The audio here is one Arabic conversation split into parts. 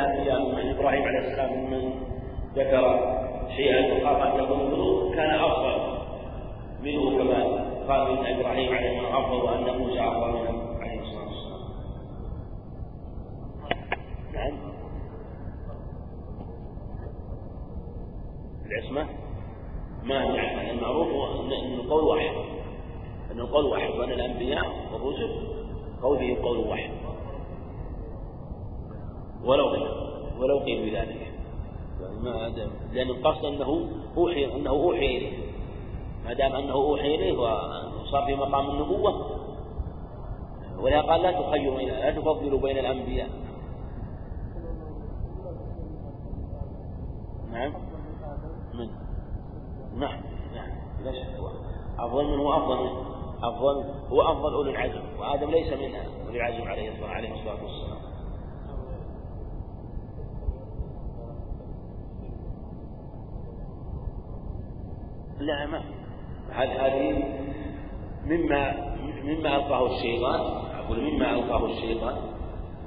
الأنبياء من إبراهيم عليه السلام ممن ذكر شيئا يخاف أن يكون منه كان أفضل. منه كما قال من إبراهيم عليه السلام أفضل وأن موسى أفضل منه عليه الصلاة والسلام. نعم. العصمة؟ ما يعني المعروف أن القول واحد. أن القول واحد وأن الأنبياء والرسل قولهم قول واحد. ولو ولو قيل بذلك. ما لأن القصد أنه أوحي أنه أوحي إليه. ما دام أنه أوحي إليه وصار في مقام النبوة ولهذا قال لا تخيروا لا تفضلوا بين الأنبياء. نعم. من؟ نعم نعم. لا شك. أفضل منه أفضل منه أفضل هو أفضل أولي العزم وآدم ليس من أولي العزم عليه الصلاة والسلام. ما هذه مما مما ألقاه الشيطان أقول مما ألقاه الشيطان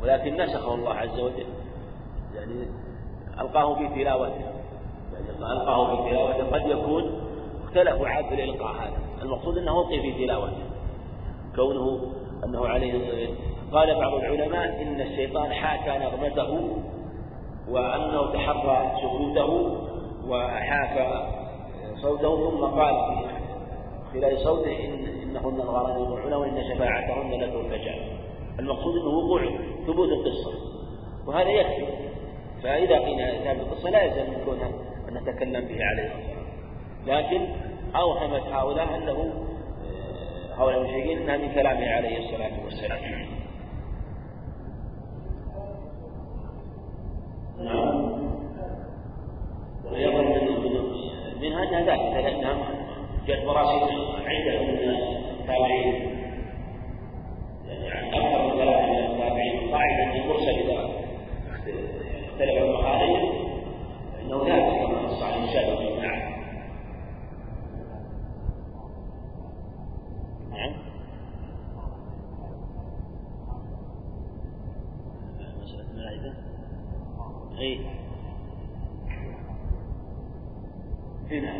ولكن نسخه الله عز وجل. يعني ألقاه في تلاوته. يعني ألقاه في تلاوته قد يكون اختلفوا عاد في الإلقاء هذا. المقصود أنه ألقي في تلاوته. كونه أنه عليه قال بعض العلماء إن الشيطان حاكى نغمته وأنه تحرى سكوته وحاكى صوته ثم قال خلال صوته إن إنهن الغرام يضعن وإن شفاعتهن لترتجع المقصود أنه وقوع ثبوت القصة. وهذا يكفي. فإذا قيل ثابت القصة لا يلزم من كونها أن نتكلم به عليه الصلاة لكن أوهمت هؤلاء أنه آه، هؤلاء المشركين أنها من كلامه عليه الصلاة والسلام. نعم. ويظن أنها ذاتها لأنها جاءت مراسل عندهم من التابعين. يعني أكثر من ثلاثة من التابعين. قاعدة المرسل إذا اختلف المخالف فإنه ثابت كما نص عن الشافعي نعم. نعم مسألة الملائكة أي هنا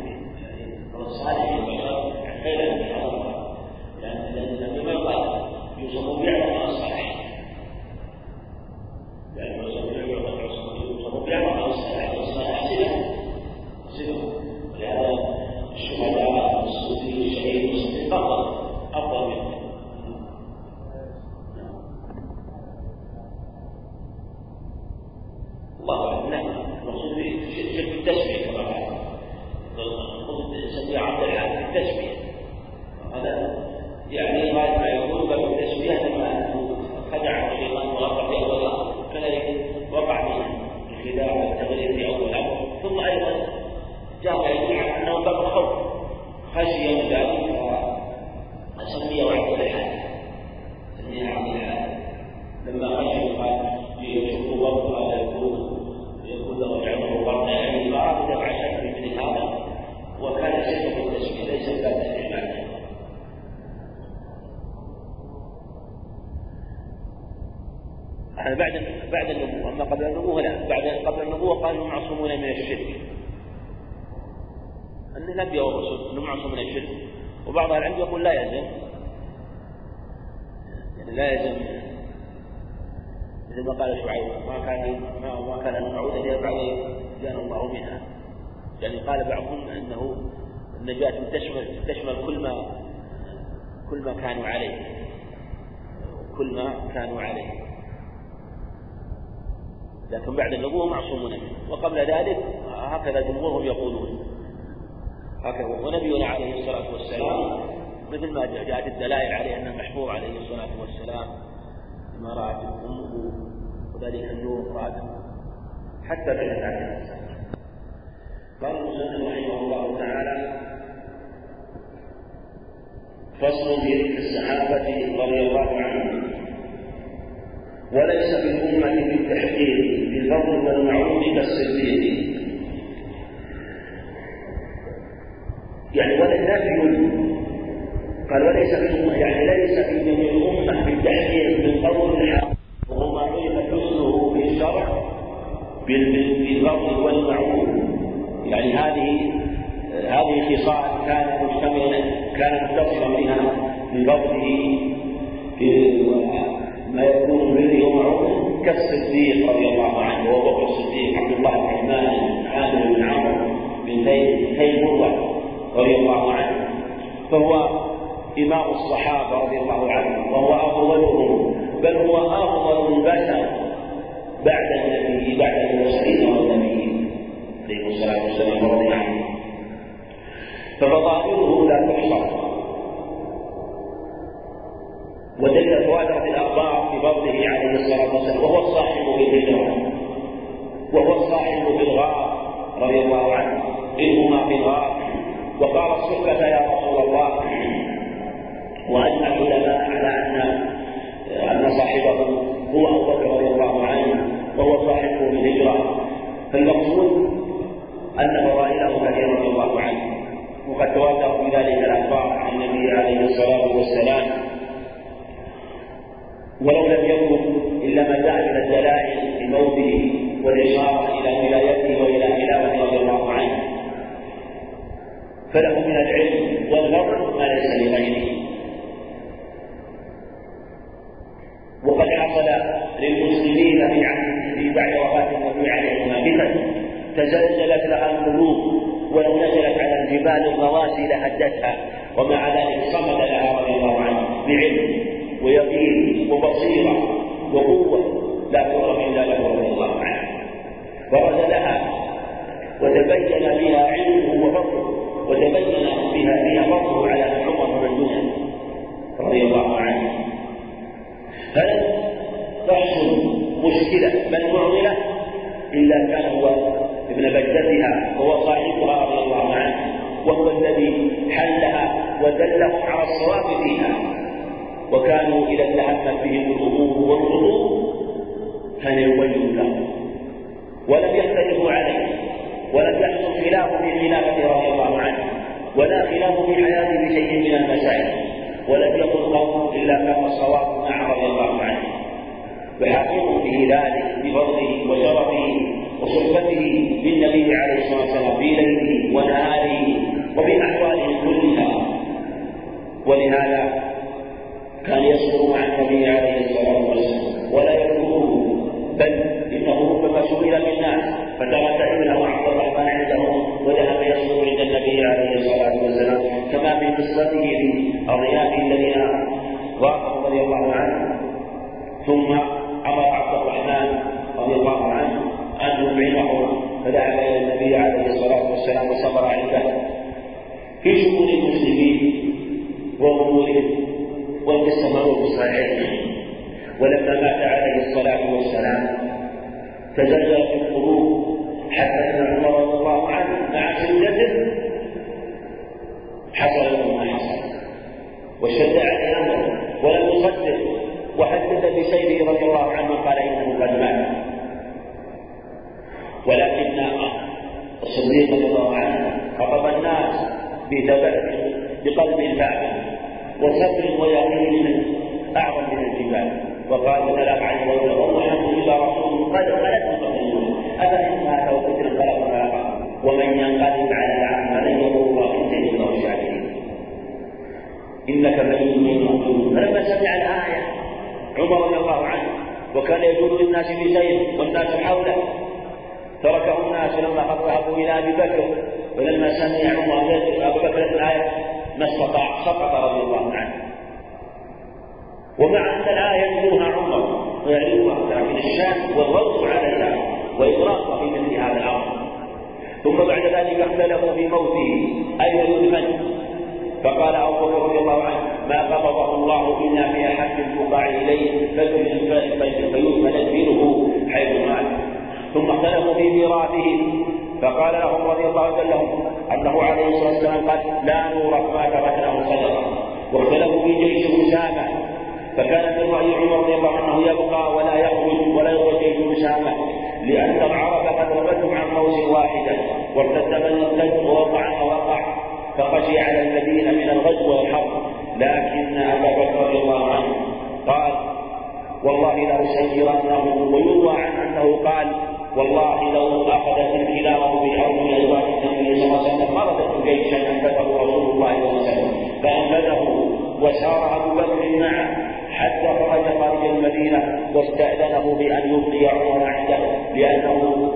والصالح البشر خير من لأن النبي ما قال يوسف بيعلم الصالح لأن يوسف يوسف بيعلم الصالح والصالح صلة صلة لهذا الشهداء والصديق الشهيد والصديق أفضل أفضل منه الله نعم المقصود في التسمية كما قال نسميه عبد الحق التسمية هذا يعني غاية ما يكون باب التسمية لما خدع الشيطان وغفر في أول الأمر كذلك وقع من الخداع والتغرير في أول الأمر ثم أيضا جاء يدل على أنه باب الخوف خشي من ذلك فسمي عبد الحق سميه عبد الحق لما خشي قال يشق برضه هذا يكون يكون له جعله برضه يعني فأراد دفع شك من هذا وكان شيء في التشبيه ليس باب استعماله هذا بعد بعد النبوة أما قبل النبوة لا بعد قبل النبوة قال هم معصومون من الشرك. أن الأنبياء والرسل أنهم معصومون من الشرك. وبعض العلم يقول لا يلزم. يعني لا يلزم. مثل ما قال شعيب ما كان ما, ما كان أن نعود إلى بعد كان الله منها. يعني قال بعضهم أنه النجاة تشمل تشمل كل ما كل ما كانوا عليه. كل ما كانوا عليه. لكن بعد النبوة معصومون منه. وقبل ذلك هكذا جمهورهم يقولون. هكذا. ونبينا عليه الصلاة والسلام مثل ما جاءت الدلائل عليه أنه محفوظ عليه الصلاة والسلام ما رأت أمه وذلك النور رأته حتى بلغت عليه السلام قال المسلم رحمه الله تعالى فصل في الصحابة رضي الله عنهم. وليس بالأمة بالتحقيق بالفضل والمعروف كالصديق يعني ولا نفي قال وليس بالأمة يعني ليس في الأمة بالتحقيق بالفضل الحق. وهو ما حسنه في الشرع بالفضل والمعروف. يعني هذه هذه خصال كان مشتملا كان متصلا بها بفضله ما يكون بره ومعروف كالصديق رضي الله عنه وأبو بكر الصديق عبد الله بن عثمان عامر بن عمرو بن تيمور رضي الله عنه. فهو إمام الصحابة رضي الله عنهم وهو أفضلهم بل هو أفضل البشر بعد النبي بعد المرسلين والنبيين عليه الصلاة والسلام رضي عنه ففضائله لا تحصى ودل تواترت الأخبار بفضله عليه الصلاة والسلام وهو الصاحب بالهجرة وهو الصاحب بالغار رضي الله عنه إذ هما في الغار. وقال الصحبة يا الله العلماء على أن أن صاحبه هو أبو بكر رضي الله عنه وهو صاحبه الهجرة. فالمقصود أن فضائله كثيرة رضي الله عنه وقد تواتر في ذلك الأخبار عن النبي عليه الصلاة والسلام. ولو لم يكن إلا ما جاء من الدلائل بموته والإشارة إلى ولايته وإلى خلافته رضي الله عنه. فله من العلم والفضل ما ليس لغيره. تزلزلت لها القلوب ولو نزلت على الجبال الرواسي لهدتها ومع ذلك صمد لها رضي الله عنه بعلم ويقين وبصيرة وقوة لا تؤرم إلا له رضي الله عنه. برز لها وتبين بها علمه وفضله وتبين بها بها فضله على عمر بن رضي الله عنه. فلم تحصل مشكلة بل معضلة إلا كان هو ابن بجدتها وهو صاحبها رضي الله عنه وهو الذي حلها ودلهم على الصواب فيها. وكانوا إذا التهمت بهم الأمور والخطوب كان يبين لهم. ولم يختلفوا عليه ولم يحصل خلاف في خلافة رضي الله عنه ولا خلاف في حياته بشيء من المسائل ولم يقل قوم إلا كان الصواب مع رضي الله عنه. وحقيق في ذلك بفضله وشرفه بالنبي عليه الصلاة والسلام في ليله ونهاره وفي احواله كلها. ولهذا كان يصبر مع النبي عليه تركه الناس لما ذهبوا إلى ابي بكر فلما سمع عمر ابو بكر الايه ما استطاع سقط رضي الله عنه ومع ان الايه يتلوها عمر ويعرفها لكن الشان والرد عليها واطلاقها في مثل هذا الامر ثم بعد ذلك اختلفوا في موته اين يدفن فقال ابو بكر رضي الله عنه ما قبضه الله الا في احب البقاع اليه فيدفن ندفنه حيث مات ثم اختلفوا في ميراثه فقال لهم رضي الله عنه أنه عليه الصلاة والسلام قال لا نورث ما تركناه صدقة. واختلفوا في جيش أسامة فكان من راي عمر رضي الله عنه يبقى ولا يخرج ولا يخرج جيش أسامة لأن العرب قد رمتهم عن قوس واحدة وارتد من ووقع ما وقع فخشي على المدينة من الغزو والحرب. لكن أبا بكر رضي الله عنه قال والله لأسيرنه ويروى عنه أنه قال والله لو أخذت الكلاب بارض ازواج النبي صلى الله عليه وسلم مردت جيشا أنبته رسول الله صلى الله عليه وسلم. فانبذه وسار أبو بكر معه حتى خرج خارج المدينة واستأذنه بأن يبقي عمر عنده لأنه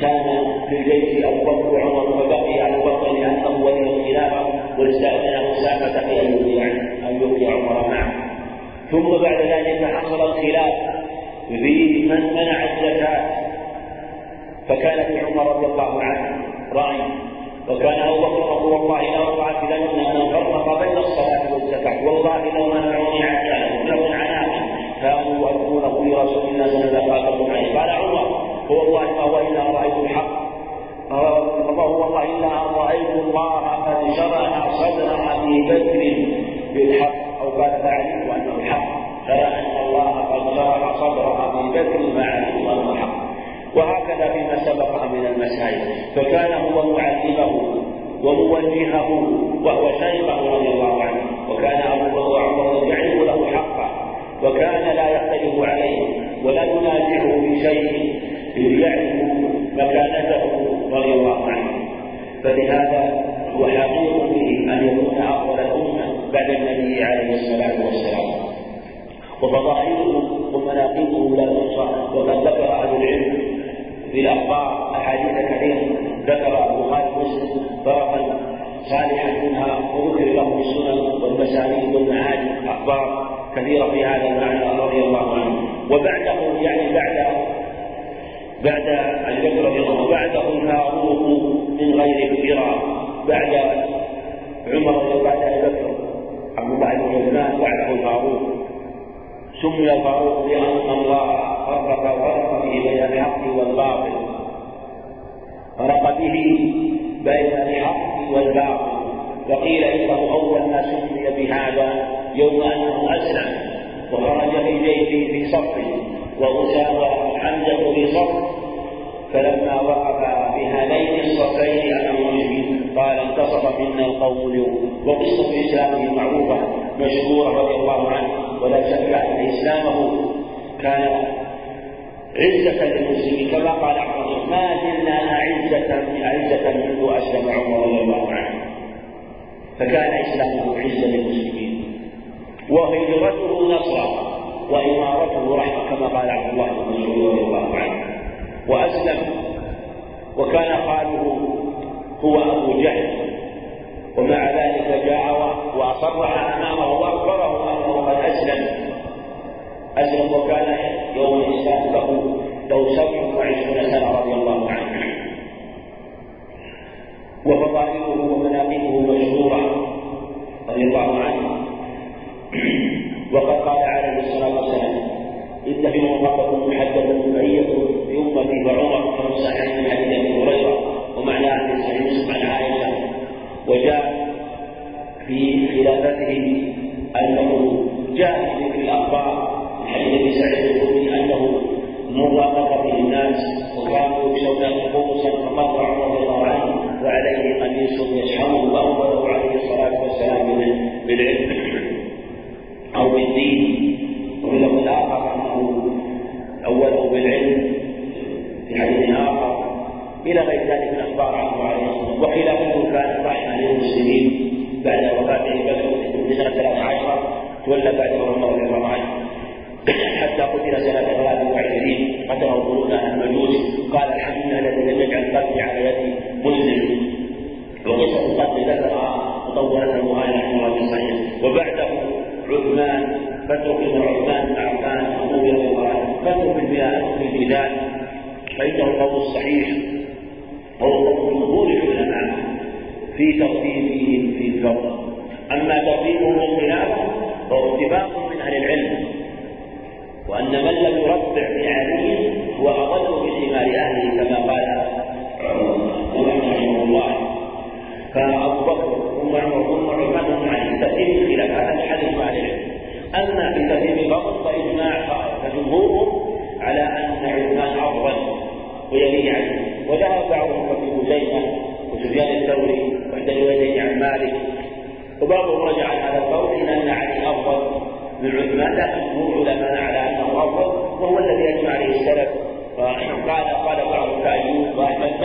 كان في الجيش أبو بكر وعمر فبقي أبو بكر لأنه ولي الخلافه واستاذن اسامه بان يبقي أن يبقي عمر معه. ثم بعد ذلك حصل الخلاف في من منع الزكاة. فكان في عمر رضي الله عنه راي وكان أبو بكر رضي والله لا رفعت لن أن فرق بين الصلاة والزكاة والله لو منعوني عكالا لو عناقا كانوا يؤدونه لرسول الله صلى الله عليه وسلم. قال عمر هو والله ما هو إلا رأيت الحق. فهو والله إلا ان رأيت الله قد شرح صدر ابي بكر بالحق أو قال فعلمت أنه الحق. ترى ان الله قد شرح صدر ابي بكر فعلمت انه الحق وهكذا فيما سبق من المسائل فكان هو معلمه وموجهه وهو شيخه رضي الله عنه. وكان أبو بكر عمر يعرف له حقا. وكان لا يختلف عليه ولا ينازعه بشيء يعرف مكانته رضي الله عنه. فلهذا هو حقيق به أن يكون أفضل الأمة بعد النبي عليه الصلاة والسلام. وفضائله ومناقبه لا تحصى وقد في الاخبار أحاديث كثيرة. ذكر البخاري ومسلم طرفا صالحا منها وذكر له السنن والمسانيد والمعاجم أخبار كثيرة في هذا المعنى رضي الله عنه. وبعده يعني بعد بعد أبي بكر رضي الله بعده الفاروق من غير افتراء بعد عمر بعد أبي بكر عبد الله بن عثمان بعده الفاروق سمي الفاروق لأن الله فرق فرق به بين الحق والباطل فرق به بين الحق والباطل وقيل انه اول ما سمي بهذا يوم انه اسلم وخرج في جيشه في صفه وأسامة حمزة في صف فلما وقف بهذين الصفين أمام المسلمين قال انتصر منا القوم اليوم وقصة إسلامه معروفة مشهورة رضي الله عنه ولا شك أن إسلامه كان عزة للمسلمين كما قال عمر ما زلنا أعزة أعزة منذ أسلم عمر رضي الله عنه. فكان إسلامه عزة للمسلمين. وهجرته نصرا وإمارته رحمة كما قال عبد الله بن مسعود رضي الله عنه. وأسلم. وكان خاله هو أبو جهل. ومع ذلك جاء وأصرح أمامه وأخبره أنه قد أسلم. أسلم وكان يوم الإسلام له له سبع وعشرون سنة رضي الله عنه. وفضائله ومناقبه مشهورة رضي الله عنه. وقد قال عليه الصلاة والسلام ربكم محدثة بقيه في امتي وعمر كما صحيح من حديث أبي هريرة ومعناه في صحيح عن عائشة. وجاء في خلافته أنه جاء في ذكر مر به الناس وكانوا يكسون خبزا فمر عمر رضي الله عنه وعليه قميص يشحمه واوله عليه الصلاة والسلام بالعلم أو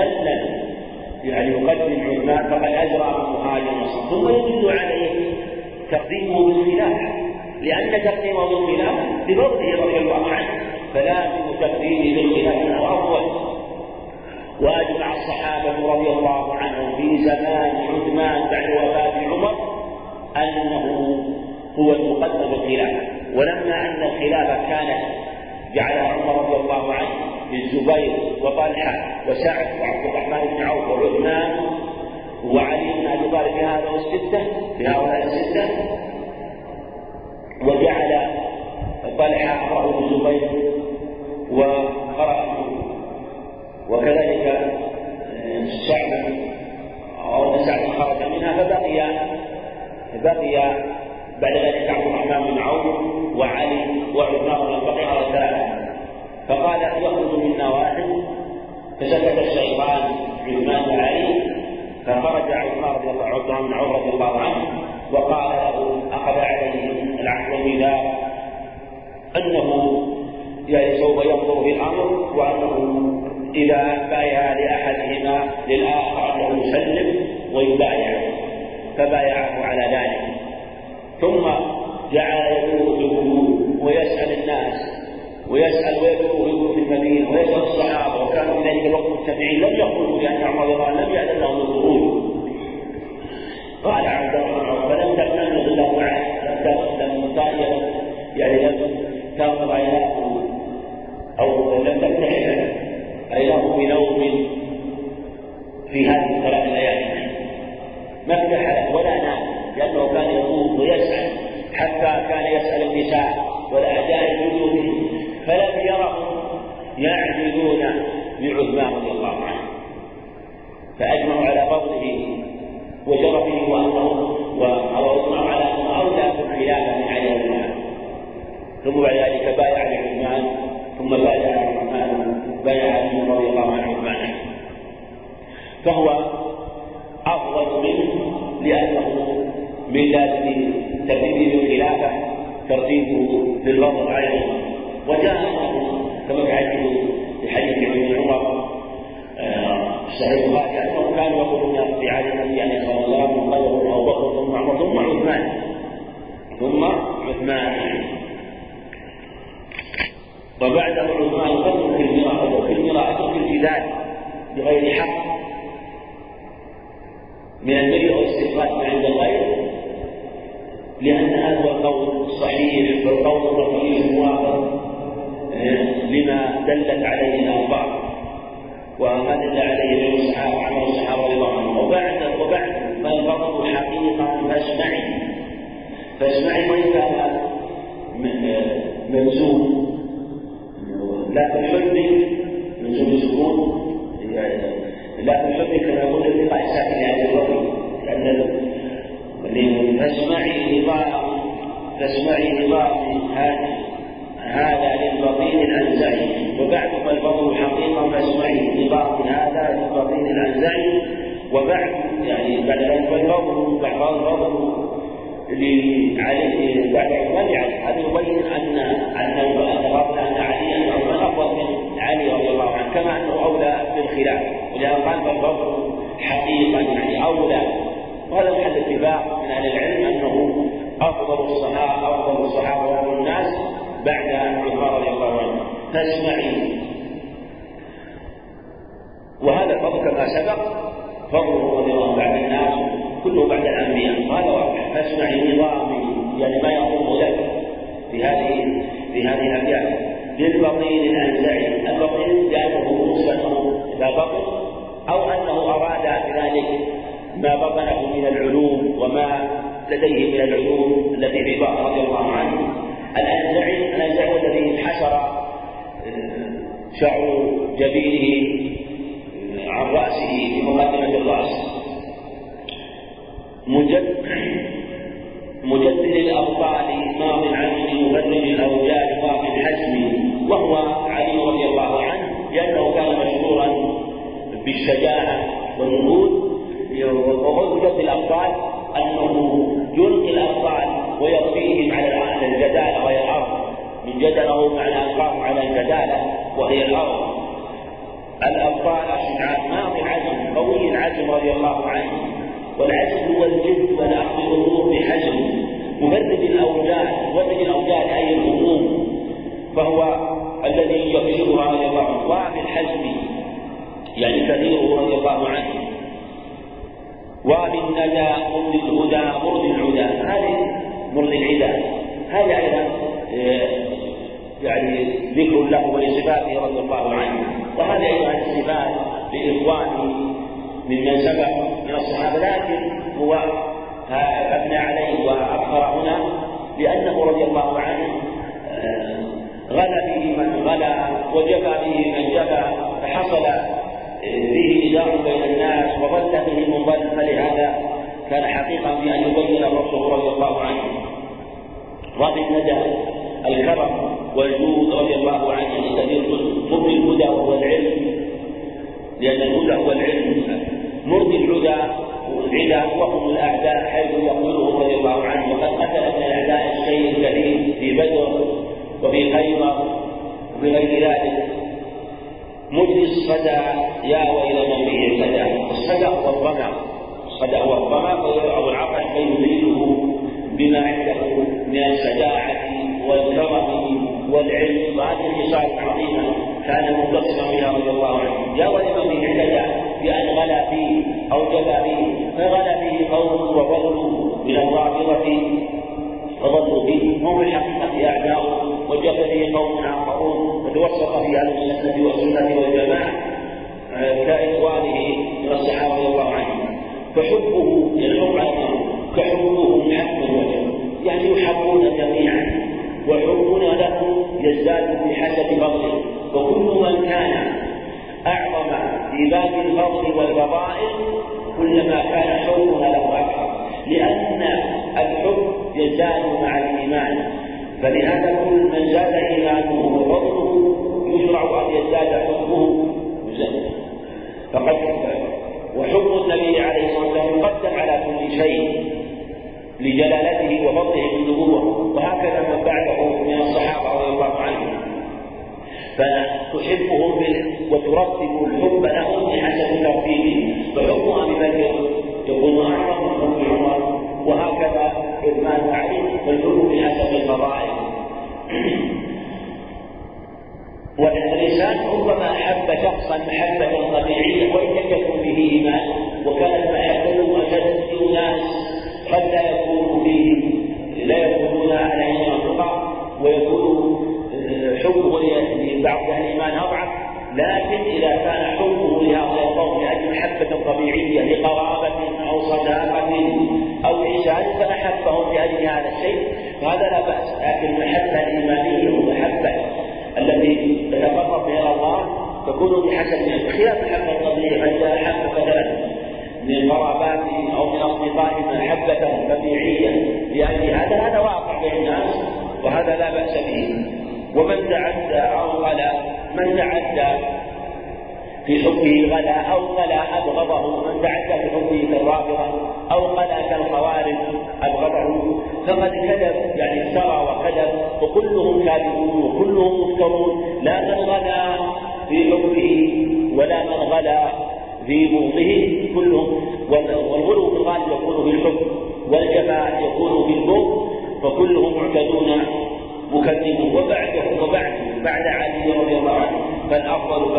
لم يعني يقدم عثمان فقد أجرى مهاجم ثم يدل عليه تقديمه بالخلاف لأن تقديمه بالخلاف بفضله رضي الله عنه. فلازم تقديمه بالخلاف انه أفضل وأجمع الصحابة رضي الله عنهم في زمان عثمان بعد وفاة عمر أنه هو المقدم بالخلافة ولما أن الخلافة كانت جعلها عمر رضي الله عنه للزبير وطلحة وسعد وعبد الرحمن بن عوف وعثمان وعلي بن أبي طالب بهذا الستة بهؤلاء الستة. وجعل طلحة أمره الزبير وقرأ وكذلك سعد أو سعد خرج منها فبقي بقي بعد ذلك عبد الرحمن بن عوف وعلي وعثمان بقي على ثلاثة. فقال يخرج منا واحد فسكت الشيطان عثمان وعلي فخرج عثمان رضي الله عنه عوف رضي الله عنه وقال له أخذ عليه العهد والميثاق أنه يعني سوف ينظر في الأمر وأنه إذا بايع لأحدهما للآخر أنه يسلم ويبايع فبايعه على ذلك. ثم جعل يدور ويسأل الناس ويسأل ويدور في المدينة ويسأل الصحابة وكانوا في ذلك الوقت مجتمعين لم يخرجوا لأن عمر رضي الله لم يأذن لهم الخروج قال عبد الله فلم تكن الا معه لم لم يعني لم تغضب عيناه أو لم تفتح عيناه بنوم في هذه الثلاث ليالي ما فتح ولا نام لأنه كان يطوف ويسال حتى كان يسال النساء والاعداء جنوده فلم يرهم يعدلون بعثمان رضي الله عنه فاجمعوا على فضله وشرفه وانه واجمعوا على انه اولى بالخلافه من علي رضي ثم بعد ذلك بايع لعثمان ثم بايع عثمان بايع علي رضي الله عنه عثمان فهو افضل منه لأنه من لازم ترتيبه بالخلافه ترتيبه بالفضل عليه وجاء كما في حديث في حديث ابن عمر صحيح البخاري انهم كانوا يقولون في عهد النبي عليه الصلاه والسلام خير ابو بكر ثم عمر ثم عثمان ثم عثمان وبعده عثمان قتل في المراء وفي المراء في الجدال بغير حق من النبي والاستغاثة من عند الغير لأن هذا هو القول الصحيح والقول الرقيق الموافق لما دلت عليه الأخبار وما دل عليه من الصحابة عمل الصحابة رضي الله. عنهم وبعد وبعد فالفضل حقيقة فاسمعي فاسمعي وإن كان منسوب لكن حبك منسوب السكون لكن حبك كما يقول التقاء الساكن يعني الرجل لأن فاسمعي نظام فاسمعي نظام هذا للبطين الأنزعي. وبعد فالفضل حقيقة فاسمعي نظام هذا للبطين الأنزعي وبعد يعني بعد ذلك فالفضل بعد الفضل لعلي بعد عثمان هذا يبين ان أنه اتفقنا أن علي افضل من علي رضي الله عنه كما أنه أولى بالخلاف. ولهذا قال فالفضل حقيقة يعني أولى. وهذا محل اتفاق من أهل العلم أنه أفضل الصحابه أفضل الصحابة وأفضل الناس بعد عمر رضي الله عنه. تسمعي. وهذا الفضل كما سبق فضله رضي الله بعد الناس كله بعد الأنبياء. وهذا واقع فاسمعي نظامي يعني ما يقوم لك في هذه في هذه الأبيات. للبطين الانزعي البطين لأنه نسبته إلى بطن أو أنه أراد بذلك ما بطنه من العلوم وما لديه من العلوم التي في رضي الله عنه. الأنزعي الأنزعي الذي حشر شعر جبينه والعزم هو الجد والأخذ الأمور بحزم مفرد الأوجاع مفرد الأوجاع أي الهموم فهو الذي يغفرها رضي الله عنه. وفي الحزم يعني كثيره رضي الله عنه. وبالندى مرد الهدى مرد العدى. هذه مرد العدى. هذه أيضا آه، يعني ذكر له ولصفاته رضي الله عنه. وهذا أيضا صفات لإخوانه ممن سبق من الصحابة لكن هو أثنى عليه وأظهر هنا لأنه رضي الله عنه آه، غلا به من غلا وجفى به من جفى فحصل فيه إدار بين الناس وضل به من ضل فلهذا كان حقيقة في أن يبين الرسول رضي الله عنه. رضي الندى الكرم والجود رضي الله عنه كثير مرضي الهدى وهو العلم لأن الهدى هو العلم. مرضي الهدى العدا وهم الأعداء حيث يقتلهم رضي الله عنه وقد قتل من الأعداء الشيء الكثير في بدر وفي خيبر وفي ذلك. مجري الصدى يا ويل من به الصدى الصدى هو الظمأ الصدى هو الظمأ فيضع العقل فيزيله بما عنده من الشجاعة والكرم والعلم. وهذه الخصال عظيمة كان متصلا بها رضي الله عنه. يا ولد به اهتدى بأن غلا فيه أو جبى فيه. فغلا فيه قوم وظلوا من الظاهرة فضلوا فيه. هم الحقيقة أعداء. وجب به قوم آخرون. وتوسط في أهل السنة والسنة والجماعة. كإخوانه من الصحابة رضي الله عنهم فحبه يحب عنهم كحبهم حق وجه يعني يحبون جميعا. وحبنا له يزداد بحسب فضله وكل من كان أعظم في باب الفضل والفضائل كلما كان حبنا له أكثر لأن الحب يزداد مع الإيمان. فلهذا كل من زاد إيمانه وفضله يشرع أن يزداد حبه فقد وحب النبي عليه الصلاة والسلام يقدم على كل شيء لجلالته وفضله بالنبوة وهكذا من بعده من الصحابة رضي الله عنهم. فتحبهم وترتب الحب لهم بحسب ترتيبه فحب ابي بكر يكون أعظم من حب عمر وهكذا عثمان وعلي فالحب بحسب الفضائل. والإنسان ربما أحب شخصا محبة طبيعية وإن لم يكن به إيمان مفترون لا من غلا في حبه ولا من غلا في بغضه كلهم. والغلو في الغالب يكون في الحب والجفاء يكون في البغض فكلهم معتدون مكذبون. وبعده وبعد بعد علي رضي الله عنه فالأفضل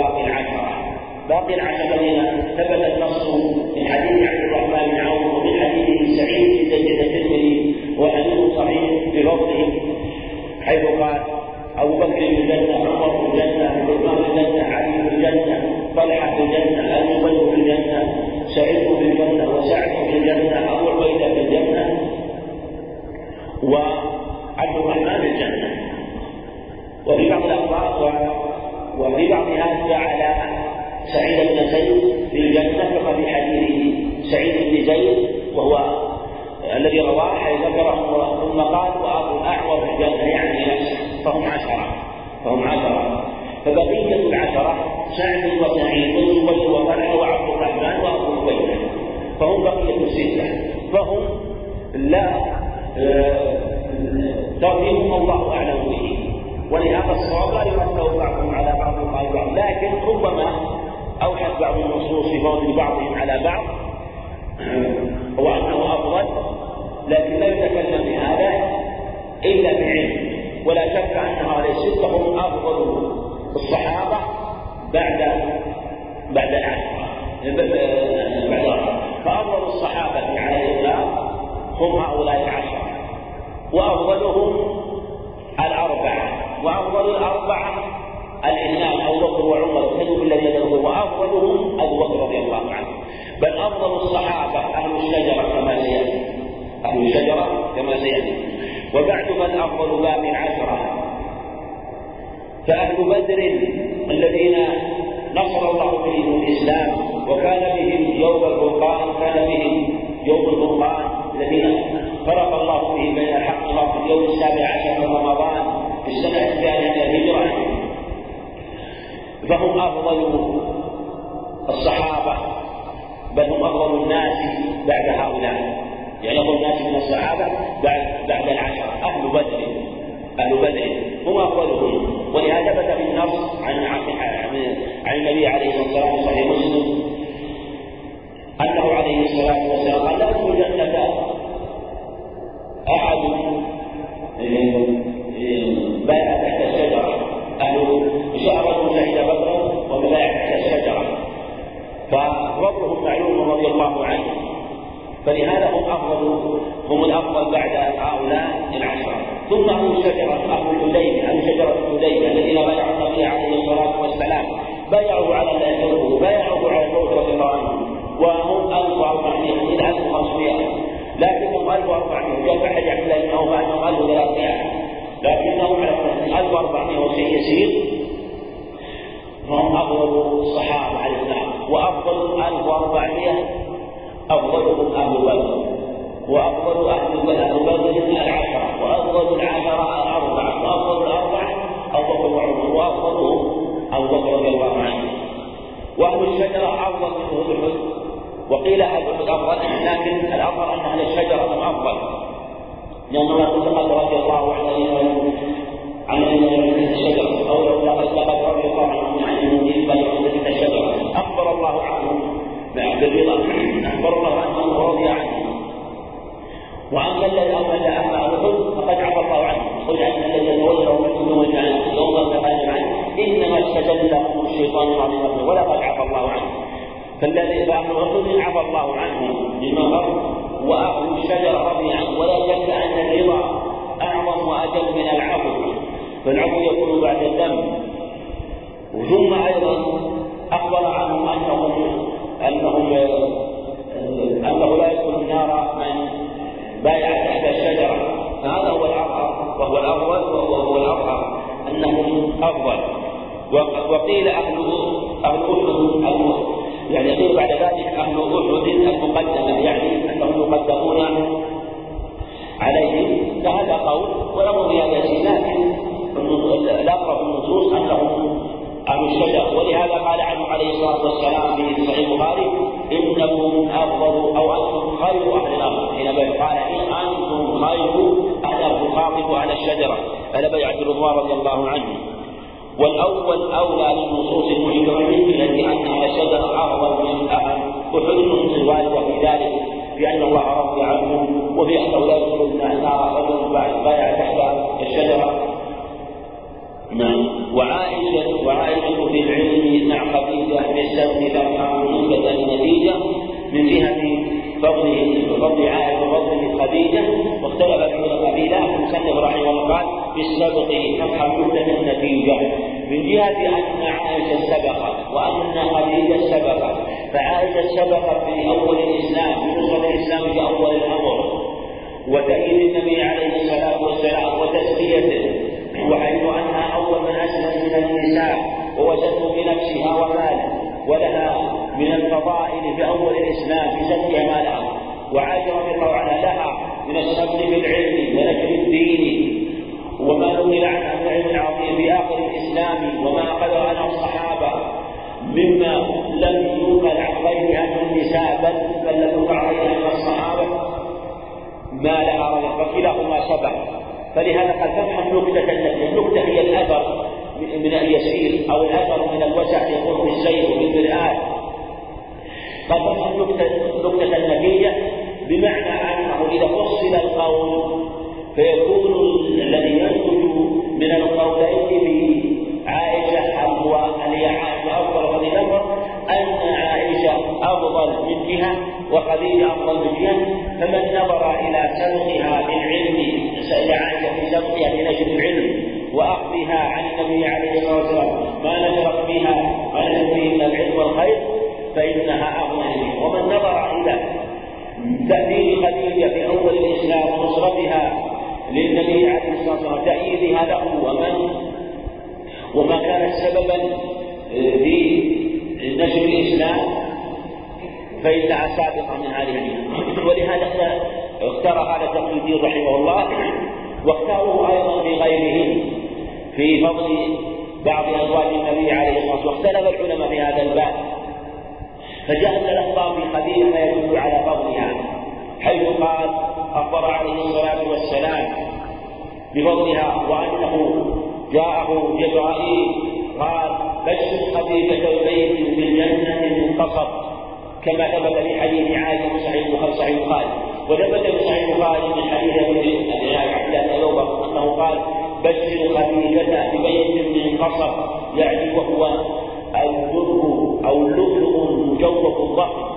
بل أفضل الصحابة أهل الشجرة كما سيأتي أهل الشجرة كما سيأتي وبعد من أفضل باب عشرة. فأهل بدر الذين نصر الله بهم الإسلام وكان بهم يوم الفرقان كان بهم يوم الفرقان الذين فرق الله به بين الحق والباطل. اليوم السابع عشر من رمضان في السنة الثانية من الهجرة. فهم أفضل الصحابة. بل هم أفضل الناس بعد هؤلاء. يعني أفضل الناس من الصحابة بعد بعد العشرة. أهل بدر أهل بدر هم أفضلهم ولهذا ثبت في النص عن عن النبي عليه الصلاة والسلام صحيح مسلم. أنه عليه الصلاة والسلام قال لا يدخل أحد ففضلهم معلوم رضي الله عنه فلهذا هم أفضل هم الأفضل بعد هؤلاء العشرة. ثم أهل الشجرة أهل الحديبية أهل شجرة الحديبية الذين بايعوا النبي عليه الصلاة والسلام. بايعوا على الحرب بايعوا على الموت رضي الله عنه وهم 1400 إلى 1500 لكنهم 1400 جاء أحد يحمل أنهم أنهم 1300 لكنهم 1400 وشيء يسير فهم أفضل الصحابة على الإسلام وأفضل 1400 أفضلهم أهل بدر وأفضل أهل بدر العشرة وأفضل العشرة الأربعة وأفضل الأربعة أبو بكر وعمر وأفضلهم أبو بكر رضي الله عنه. وأهل الشجرة أفضل من أهل الحزن وقيل أهل الحزن أفضل لكن الأفضل أن أهل الشجرة هم أفضل. لأن الله تقدم رضي الله عنه عن الشجرة أو لقد لقد رضي الله عنه عن المؤمنين بل الشجرة. الله عنهم بالرضا أخبر الله عنهم ورضي عنهم واما الذي اما أما احد فقد عفى الله عنه. قل ان الذين تولوا منكم يوم يوم التقال عنه. إنما استدل الشيطان العظيم ولقد عفى الله عنه. فالذي فاهل الرسول عفى الله عنه للمغر واهل الشجره رضي عنه ولا شك أن الرضا أعظم وأجل من العفو. فالعفو يكون بعد الذنب ثم أيضا أخبر عنهم انهم انهم أنه لا يدخل النار من بايع تحت الشجرة. فهذا هو الأظهر وهو الأفضل وهو الأظهر أنهم أفضل. وقيل أهل أهل أحد يعني قيل بعد ذلك أهل أحد المقدمة. يعني أنهم يقدمون عليهم. فهذا قول وله زيادة لكن الأقرب النصوص أنهم أهل الشجر ولهذا قال عنه عليه الصلاة والسلام في صحيح البخاري إنكم أفضل أو أنتم خير أهل الأرض. حينما قال إن أنتم خير أهل الأرض على الشجرة. على بيعة رضوان رضي الله عنه. والأول أولى للنصوص المحكمة التي أن الشجرة أفضل من أهل أحد النصوص. الواردة في ذلك بأن الله رضي عنهم وفي أنه لا يدخل النار رجل بعد بايع تحت الشجرة. نعم. وعائشة وعائشة في العلم مع خديجة في السبب ترفع نسبة النتيجة من جهة فضله وفضل عائشة وفضل خديجة واختلف في القبيلة المصنف رحمه الله قال السبق تفهم نسبة النتيجة من جهة أن عائشة سبقت وأن خديجة سبقت فعائشة سبقت في أول الإسلام في نصرة الإسلام في أول الأمر. وتأييد النبي عليه الصلاة والسلام وتزكيته وحيث أنها أول من أسلم من النساء ووجدت بنفسها وماله ولها من الفضائل في أول الإسلام في سد مالها وعائشة رضي الله عنها لها من السبب بالعلم ونشر الدين وما نقل عنها من العلم العظيم في آخر الإسلام وما أخذ عنها الصحابة مما لم ينقل عن غيرها من النساء بل بل لم ينقل عن من الصحابة ما لها رجل فكلاهما سبق فلهذا قال فافهم نكتة التي النكتة هي الأثر من اليسير أو الأثر من الوسع يكون في السير وفي المرآة قال النكتة النتيجة بمعنى أنه إذا فصل القول فيكون الذي ينتج من القولين بعائشة هو هي عائشة أفضل من الأمر أن عائشة أفضل من جهة وخديجة أفضل من جهة فمن نظر إلى سبقها بالعلم إلى في سبقها لنشر العلم وأخذها عن النبي عليه الصلاة والسلام. ما نشرت فيها ما فيه إلا العلم والخير فإنها أغنى ومن نظر إلى تأثير خديجة في أول الإسلام ونصرتها للنبي عليه الصلاة والسلام تأييدها له ومن وما كانت سببا في نشر الإسلام فإنها سابقة من هذه ولهذا اختار هذا الدين رحمه الله. واختاروه أيضا في غيره في فضل بعض أزواج النبي عليه الصلاة والسلام واختلف العلماء في هذا الباب. فجاء الأخبار في خديجة يدل على فضلها حيث قال أخبر عليه الصلاة والسلام بفضلها وأنه جاءه جبرائيل قال بشر خديجة ببيت في الجنة من قصب كما ثبت في حديث عائشة صحيح صحيح البخاري وثبت في صحيح البخاري من حديث عبد الله أنه قال بشر خديجة ببيت من قصب يعني وهو الدر أو اللؤلؤ المجوف الضخم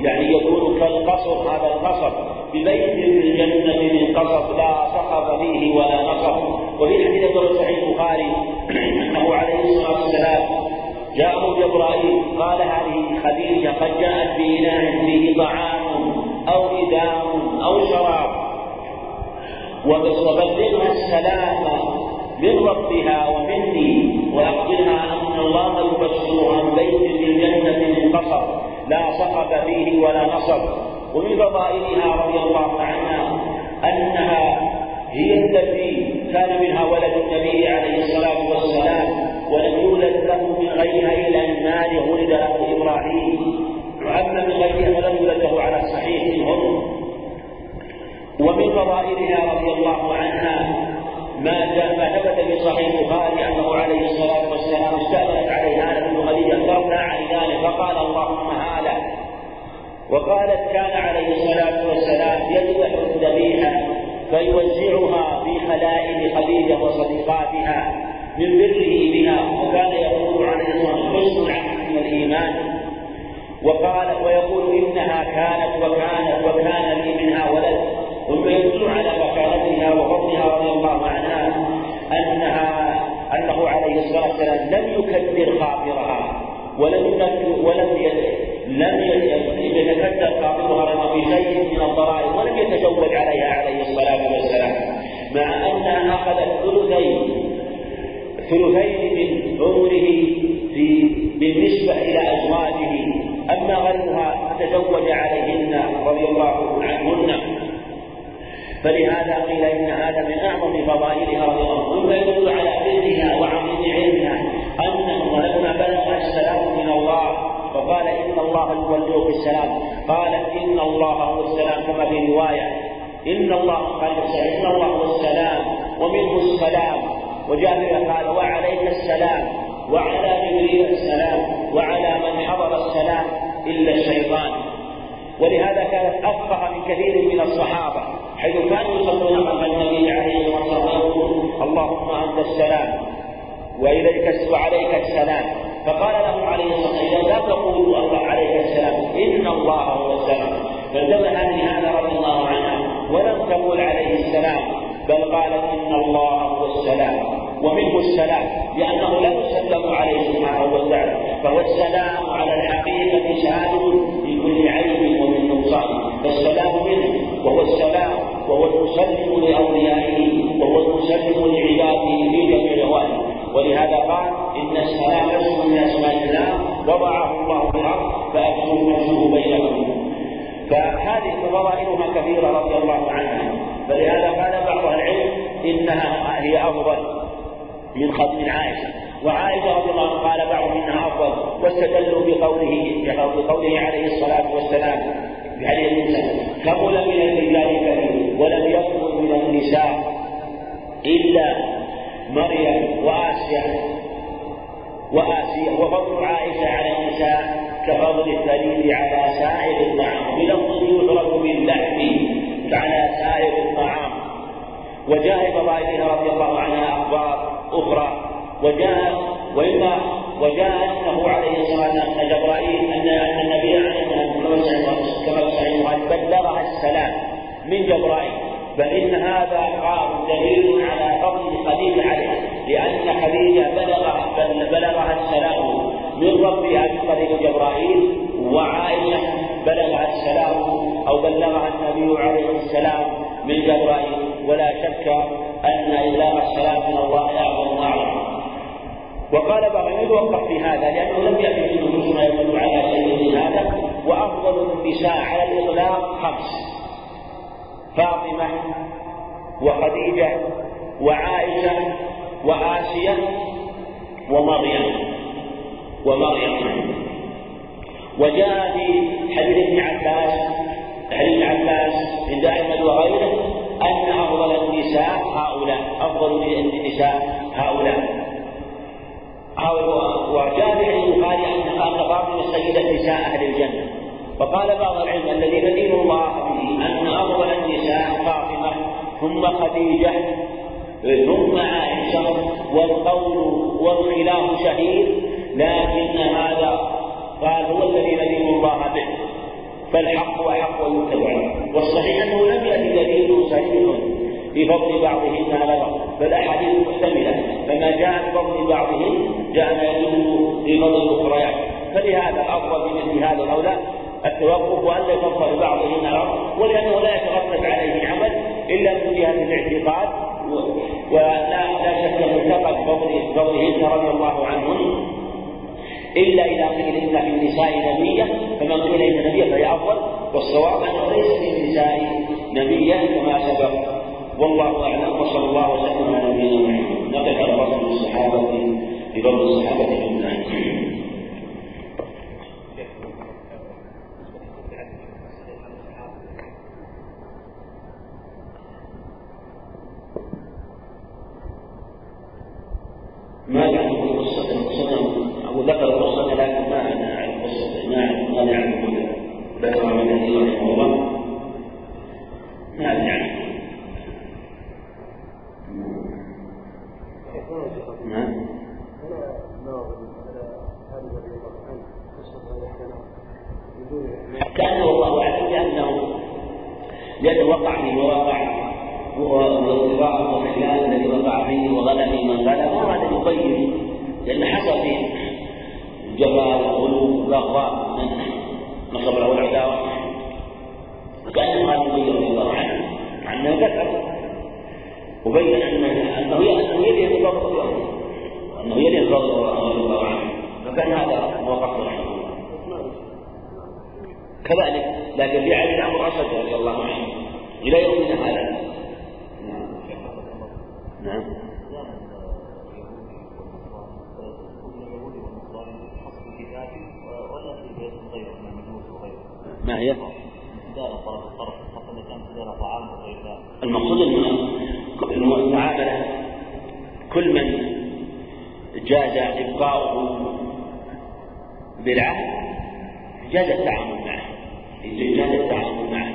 يعني يكون كالقصر هذا القصر ببيت في الجنة من قصر لا صخب فيه ولا نصب وفي حديث صحيح البخاري أنه عليه الصلاة والسلام جاءه جبرائيل قال هذه خديجة قد جاءت بإناء فيه طعام أو إدام أو شراب. وبلغها السلام من ربها ومني. وأخبرها أن الله يبشرها ببيت في الجنة من قصر لا صخب فيه ولا نصب. ومن فضائلها رضي الله عنها أنها هي التي كان منها ولد النبي عليه الصلاة والسلام. ولم يولد له من غيرها إلا مال ولد له إبراهيم. وأما من غيرها فلم له على الصحيح منهم ومن فضائلها رضي الله عنها ما جاء ما ثبت في صحيح البخاري أنه عليه الصلاة والسلام استأذنت عليه هاله بن خديجة اخترنا عن ذلك فقال اللهم هاله وقالت كان عليه الصلاة والسلام يذبح الذبيحة فيوزعها في خلائل خديجة وصديقاتها من بره بها وكان يقول عليه الصلاة والسلام حسن من الإيمان وقال ويقول إنها كانت وكانت وكان لي منها ولد. ثم يدل على مكانتها وفضلها رضي الله عنها أنها أنه عليه الصلاة والسلام لم يكدر خاطرها ولم ولم لم يتكدر خاطرها في شيء من الضرائب ولم يتزوج عليها عليه الصلاة والسلام. مع أنها أخذت ثلثين ثلثين من عمره في بالنسبة إلى أزواجه. اما غيرها تزوج عليهن رضي الله عنهن. فلهذا قيل إن هذا من أعظم فضائلها رضي الله عنها يدل على برها وعظيم علمها أنه لما بلغ السلام من الله فقال إن الله يبلغ السلام. قالت إن الله هو السلام كما في رواية إن الله قال إن الله هو السلام ومنه السلام. وجابر قال وعليك السلام وعلى جبريل السلام وعلى من حضر السلام. إلا الشيطان. ولهذا كانت أفقه من كثير من الصحابة حيث كانوا يصلون خلف النبي عليه الصلاة والسلام اللهم أنت السلام وإليك وعليك السلام. فقال لهم عليه الصلاة والسلام لا تقولوا الله عليك السلام إن الله هو السلام. فانتبه لهذا رضي الله عنها ولم تقول عليه السلام بل قالت إن الله هو السلام. ومنه السلام لأنه لا يسلم عليه سبحانه وتعالى. فهو السلام على الحقيقة شامل لكل عيب ومن نقصان. فالسلام منه وهو السلام وهو المسلم لأوليائه وهو المسلم لعباده في جميع الاحوال ولهذا قال إن السلام اسم من أسماء الله وضعه الله في الأرض فابشروا نفسه بينكم فهذه فضائلها كثيرة رضي الله عنها. فلهذا قال بعض العلم إنها هي أفضل. من من عائشة. وعائشة رضي الله عنها قال بعضهم إنها أفضل واستدلوا بقوله بقوله عليه الصلاة والسلام بحديث الانسان كمل من الرجال كثير ولم يكمل من النساء إلا مريم وآسيا وآسيا. وفضل عائشة على النساء كفضل الثريد على سائر الطعام بلفظ يضرب باللحم على سائر الطعام. وجاء فضائلها رضي الله عنها أخبار أخرى وجاء وإما وجاء أنه عليه الصلاة والسلام أن جبرائيل أن النبي عليه الصلاة والسلام كما في بلغها السلام من جبرائيل. بل إن هذا قال دليل على فضل خديجة عليه لأن خديجة بلغها بلغها السلام من ربها من طريق جبرائيل وعائشة بلغها السلام أو بلغها النبي عليه السلام من جبرائيل. ولا شك أن إبلاغ السلام من الله أعظم وأعظم وقال بعضهم يتوقف في هذا لأنه لم يأتي في النصوص ما يدل على شيء من هذا وأفضل النساء على الإطلاق خمس. فاطمة وخديجة وعائشة وآسية ومريم. ومريم. وجاء في حديث ابن عباس هؤلاء أفضل النساء هؤلاء. وجاء في البخاري أن أن فاطمة سيدة نساء أهل الجنة. وقال بعض العلم الذي ندين الله به أن أفضل النساء فاطمة ثم خديجة ثم عائشة والقول والخلاف شهير لكن هذا قال هو الذي ندين الله به. فالحق أحق ويتبع والصحيح أنه لم يأتي دليل صحيح بفضل بعضهن على بعض بل أحاديث محتملة فما جاء بفضل بعضهن جاء ما يدل بفضل الأخريات فلهذا الأفضل من مثل هذا الأولى التوقف وأن لا يفضل بعضهن على بعض ولأنه لا يترتب عليه عمل إلا من جهة الاعتقاد ولا لا شك معتقد فضل فضلهن رضي الله عنهن. إلا إذا قيل إن في النساء نبية فمن قيل إن نبية فهي أفضل والصواب أنه ليس في النساء نبية كما سبق. والله أعلم وصلى الله وسلم على نبينا محمد نقف على فضل الصحابه بفضل الصحابة أجمعين ما يعرف قصة القصة أو ذكر القصة لكن ما أنا أعرف قصة ما أعرف ما يعرف ذكر من رحمه الله ما أدري نعم كأنه والله أعلم لأنه لأنه وقع في مواقع والاضطراب والخلاف الذي وقع فيه وغلى في من أراد أن يبين لأن حصل فيه الجفاء والغلو والأغراء من نصب له العداوة وكأنه هذا يبين رضي الله عنه مع أنه ذكر وبين أنه أنه يلي الفضل وأنه يلي الفضل رضي الله عنه فكان هذا موقف الله كذلك. لكن في علي عمرو أسد رضي الله عنه إلى يومنا هذا نعم. ما هي؟ المقصود المعاملة. كل من جاز إبقاؤه بالعهد جاز التعامل معه. جاز التعامل معه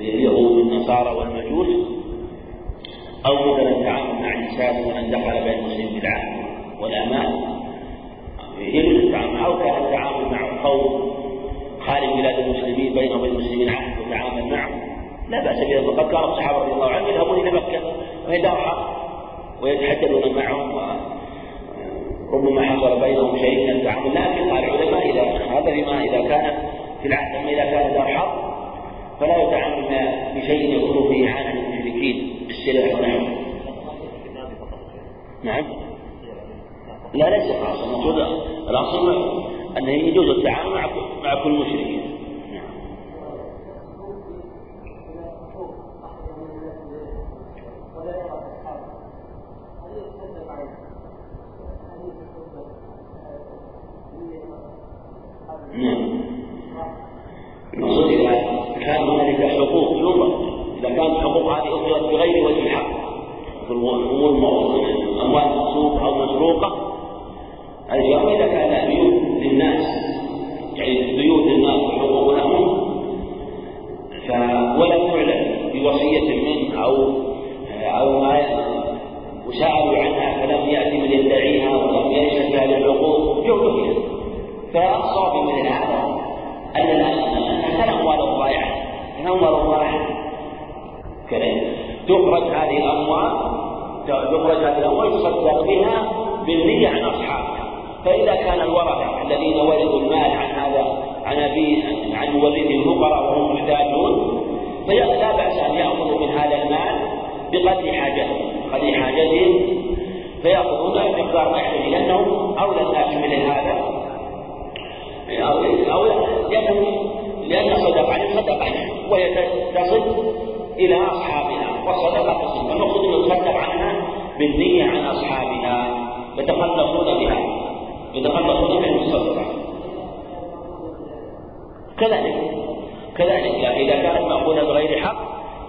اليهود والنصارى والمجوس أو مثلا التعامل مع النساء ومن دخل بين المسلمين بالعهد والأمان. يجوز التعامل أو كان التعامل مع قوم خارج بلاد المسلمين بينهم وبين المسلمين عهد وتعامل معهم لا بأس بها وقد كان الصحابة رضي الله عنهم يذهبون إلى مكة وهي دار حرب ويتحدثون معهم. ربما حصل بينهم شيء من التعامل لكن قال العلماء إذا هذا لما إذا كان في العهد أما إذا كان دار حرب فلا يتعامل بشيء يكون فيه إعانة للمشركين بالسلاح ونحوه نعم. لا ليس خاصا الأصل أنه يجوز التعامل مع كل مشرك نعم. الحقوق هذه أخذت بغير وجه الحق. أمور أموال مسروقة أو مسروقة الجواب إذا كان بيوت للناس يعني بيوت للناس حقوق لهم ولم تعلن بوصية منه أو أو ما وسألوا عنها فلم يأتي من يدعيها ولم يشهد الحقوق، بالحقوق فيها فالصواب من هذا أن الأموال الضائعة الأموال الضائعة كذلك تخرج هذه الأموال تخرج هذه الأموال يصدق بها بالنية عن أصحابها فإذا كان الورثة الذين ورثوا المال عن هذا عن أبي عن مورثه الفقراء وهم محتاجون فلا بأس أن يأخذوا من هذا المال بقدر حاجتهم بقدر حاجتهم فيأخذون مقدار ما يحتاج لأنه أولى الناس مثل هذا. أو لأنه لأن صدق عليه صدق عليه وهي تصل إلى أصحابها فالمقصود أن يصدق عنها بالنية عن أصحابها يتخلصون بها. يتخلصون من الصدقة كذلك. كذلك. يعني إذا كانت مأخوذة بغير حق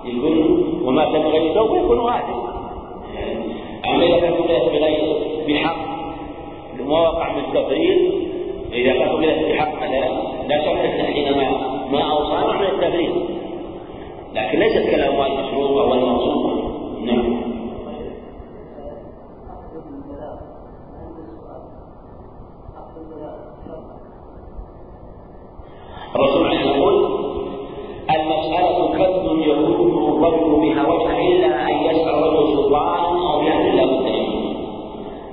يكون وما كان بغير توبة يكون واجب أما إذا كانت بغير بحق وقع من تفريط إذا كان قبلت بحق لا شك أن حينما ما أوصانا عن التفريط لكن ليست كالأموال المشروطة والموصوفة نعم. الرسول عليه يقول المسألة كذب يكون الرجل بها وجها إلا أن يسأل رجل سلطان أو يعني لا بد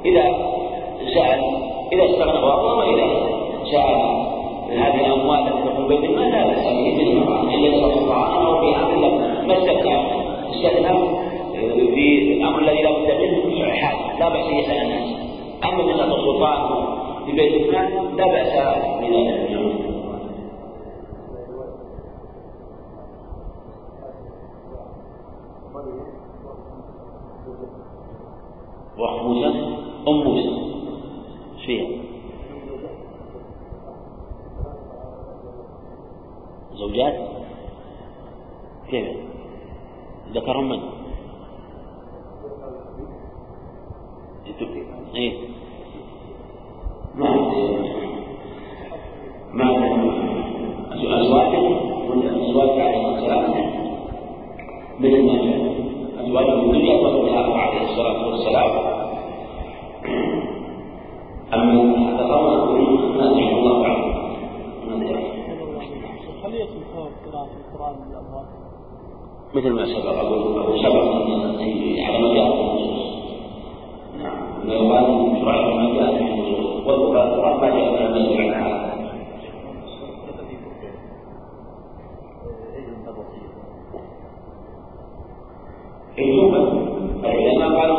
إذا سأل إذا استغنى الله وإذا سأل هذه الأموال استثنى في الأمر الذي لا بد منه حال لا بأس يسأل الناس أما من السلطان في بيت المال لا بأس بذلك واخت موسى أم موسى إيش فيها؟ زوجات كيف؟ ذكرهم من؟ إيه ما ما أزواج أزواج عليه السلام مثل ما جاء أزواج في الدنيا وزوجها عليه الصلاة والسلام أما تقرأ ما نحن الله أعلم هل يجب قراءة القرآن بالأموال؟ مثل ما سبق أقول سبق على ما جاء في النصوص نعم ما يقال يشرع ما جاء في النصوص والقرآن ما جاء في النصوص عن هذا الجملة العلماء قالوا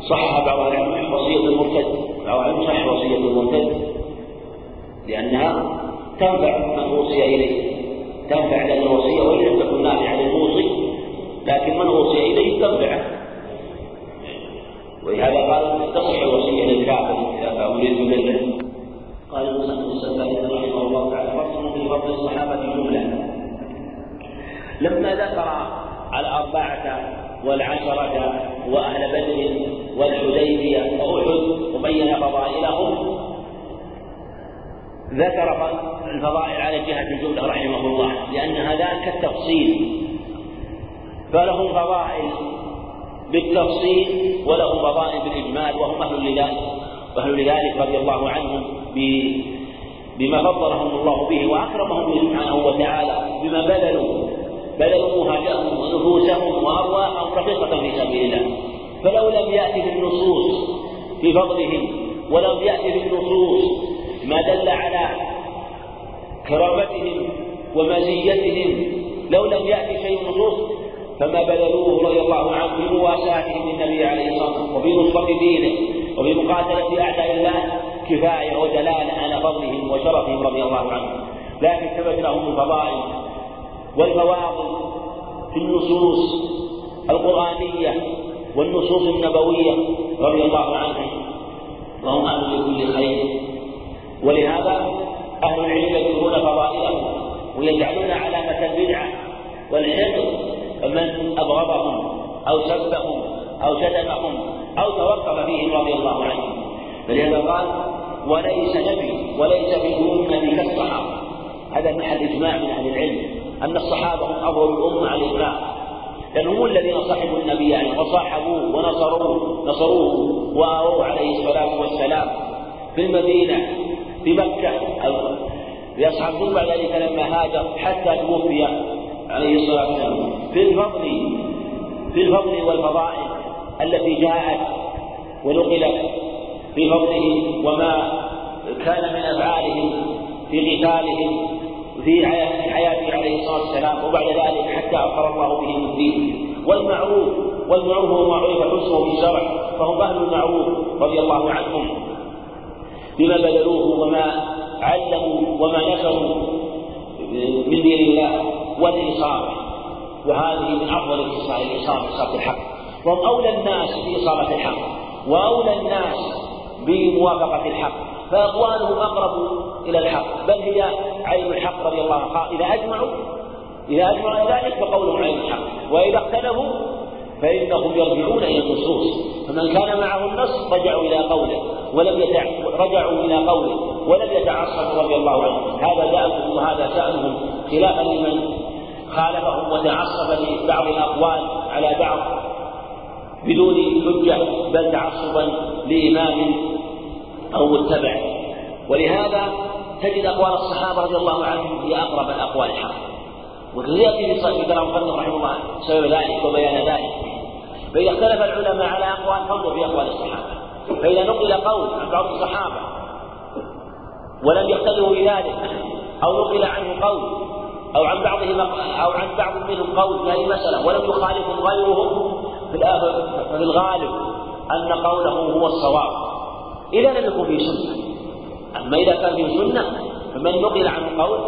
صح بعض العلماء وصية المرتد بعض العلماء صح وصية المرتد لأنها تنفع من أوصي إليه تنفع لأن الوصية وإن لم تكن نافعة للموصي لكن من أوصي إليه تنفعه ولهذا قال تصح الوصية للكافر إذا أريد منه قال المصنف السفاري رحمه الله تعالى فصل في فضل الصحابة جملة لما ذكر الأربعة والعشرة وأهل بدر والحديبية وأحد وبين فضائلهم ذكر الفضائل على جهة الجملة رحمه الله لأن هذا كالتفصيل فلهم فضائل بالتفصيل ولهم فضائل بالإجمال وهم أهل لذلك وأهل لذلك رضي الله عنهم بما فضلهم الله به وأكرمهم سبحانه وتعالى بما بذلوا بذلوا مهاجرهم ونفوسهم وأرواحهم رفيقة في سبيل الله. فلو لم يأتي في النصوص في فضلهم ولم يأتي في النصوص ما دل على كرامتهم ومزيتهم لو لم يأتي شيء النصوص فما بذلوه رضي الله عنه في مواساتهم للنبي عليه الصلاة والسلام وفي نصرة دينه وفي مقاتلة أعداء الله كفاية ودلالة على فضلهم وشرفهم رضي الله عنهم لكن ثبت لهم الفضائل والفواضل في النصوص القرآنية والنصوص النبوية رضي الله عنهم وهم أهل لكل خير. ولهذا أهل العلم يذكرون فضائلهم ويجعلون علامة البدعة والحقد من أبغضهم أو سبهم أو شتمهم أو توقف فيهم رضي الله عنهم فلهذا قال وليس نبي وليس في الأمة كالصحابة. هذا محل إجماع من أهل العلم. أن الصحابة هم أفضل الأمة على الإطلاق. لأن هم الذين صحبوا النبي يعني وصاحبوه ونصروه نصروه وآووا عليه الصلاة والسلام في المدينة في مكة. لأصحاب ثم بعد ذلك لما هاجر حتى توفي عليه الصلاة والسلام. في الفضل في الفضل والفضائل التي جاءت ونقلت في فضله وما كان من أفعالهم في قتالهم في حياته عليه الصلاة والسلام وبعد ذلك حتى أقر الله به الدين والمعروف والمعروف هو ما عرف حسنه في الشرع فهم أهل المعروف رضي الله عنهم. بما بذلوه وما علموا وما نشروا من دين الله والإنصاف وهذه من أفضل اتصال الإنصاف إنصاف الحق. وهم أولى الناس بإصابة الحق وأولى الناس بموافقة الحق. فأقوالهم أقرب إلى الحق. بل هي عين الحق رضي الله عنه إذا أجمعوا إذا أجمعوا ذلك فقولهم عين الحق. وإذا اختلفوا فإنهم يرجعون إلى النصوص. فمن كان معه النص رجعوا إلى قوله ولم يتع... رجعوا إلى قوله ولم يتعصبوا رضي الله عنهم. هذا دأبهم وهذا شأنهم. خلافا لمن خالفهم وتعصب لبعض الأقوال على بعض بدون حجة بل تعصبا لإمام أو متبع. ولهذا تجد أقوال الصحابة رضي الله عنهم هي أقرب الأقوال الحق. ويأتي في صحيح كلام رحمه الله سبب ذلك وبيان ذلك. فإذا اختلف العلماء على أقوال فانظر في أقوال الصحابة. فإذا نقل قول عن بعض الصحابة ولم يختلفوا في ذلك أو نقل عنه قول أو عن بعضهم أو عن بعض منهم قول في هذه المسألة ولم يخالفهم غيرهم ففي الغالب أن قوله هو الصواب. إذا لم يكن فيه سنة. أما إذا كان فيه سنة فمن نقل عنه قول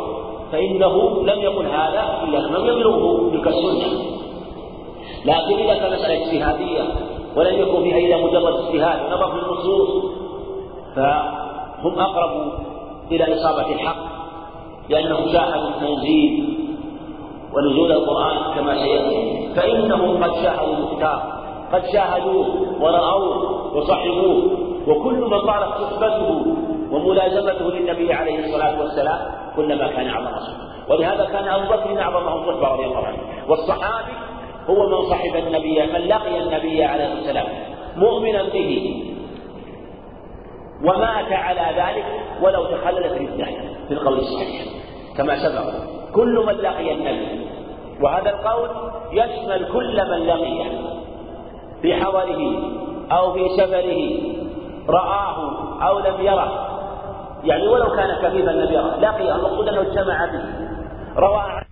فإنه لم يقل هذا إلا لم يبلغه تلك السنة. لكن إذا كان مسألة اجتهادية ولم يكن فيها إلا مجرد اجتهاد ونظر في النصوص فهم أقرب إلى إصابة الحق لأنهم شاهدوا التنزيل ونزول القرآن كما سيأتي. فإنهم قد شاهدوا المختار قد شاهدوه ورأوه وصحبوه وكل من طالت صحبته وملازمته للنبي عليه الصلاة والسلام كلما كان أعظم صحبة ولهذا كان أبو بكر أعظمهم صحبة رضي الله عنه. والصحابي هو من صحب النبي من لقي النبي عليه السلام مؤمنا به. ومات على ذلك ولو تخللت ردة في القول الصحيح. كما سبق كل من لقي النبي وهذا القول يشمل كل من لقيه. في حضره أو في سفره رآه أو لم يره. يعني ولو كان كفيفا لم يره لقيه المقصود أنه اجتمع به روى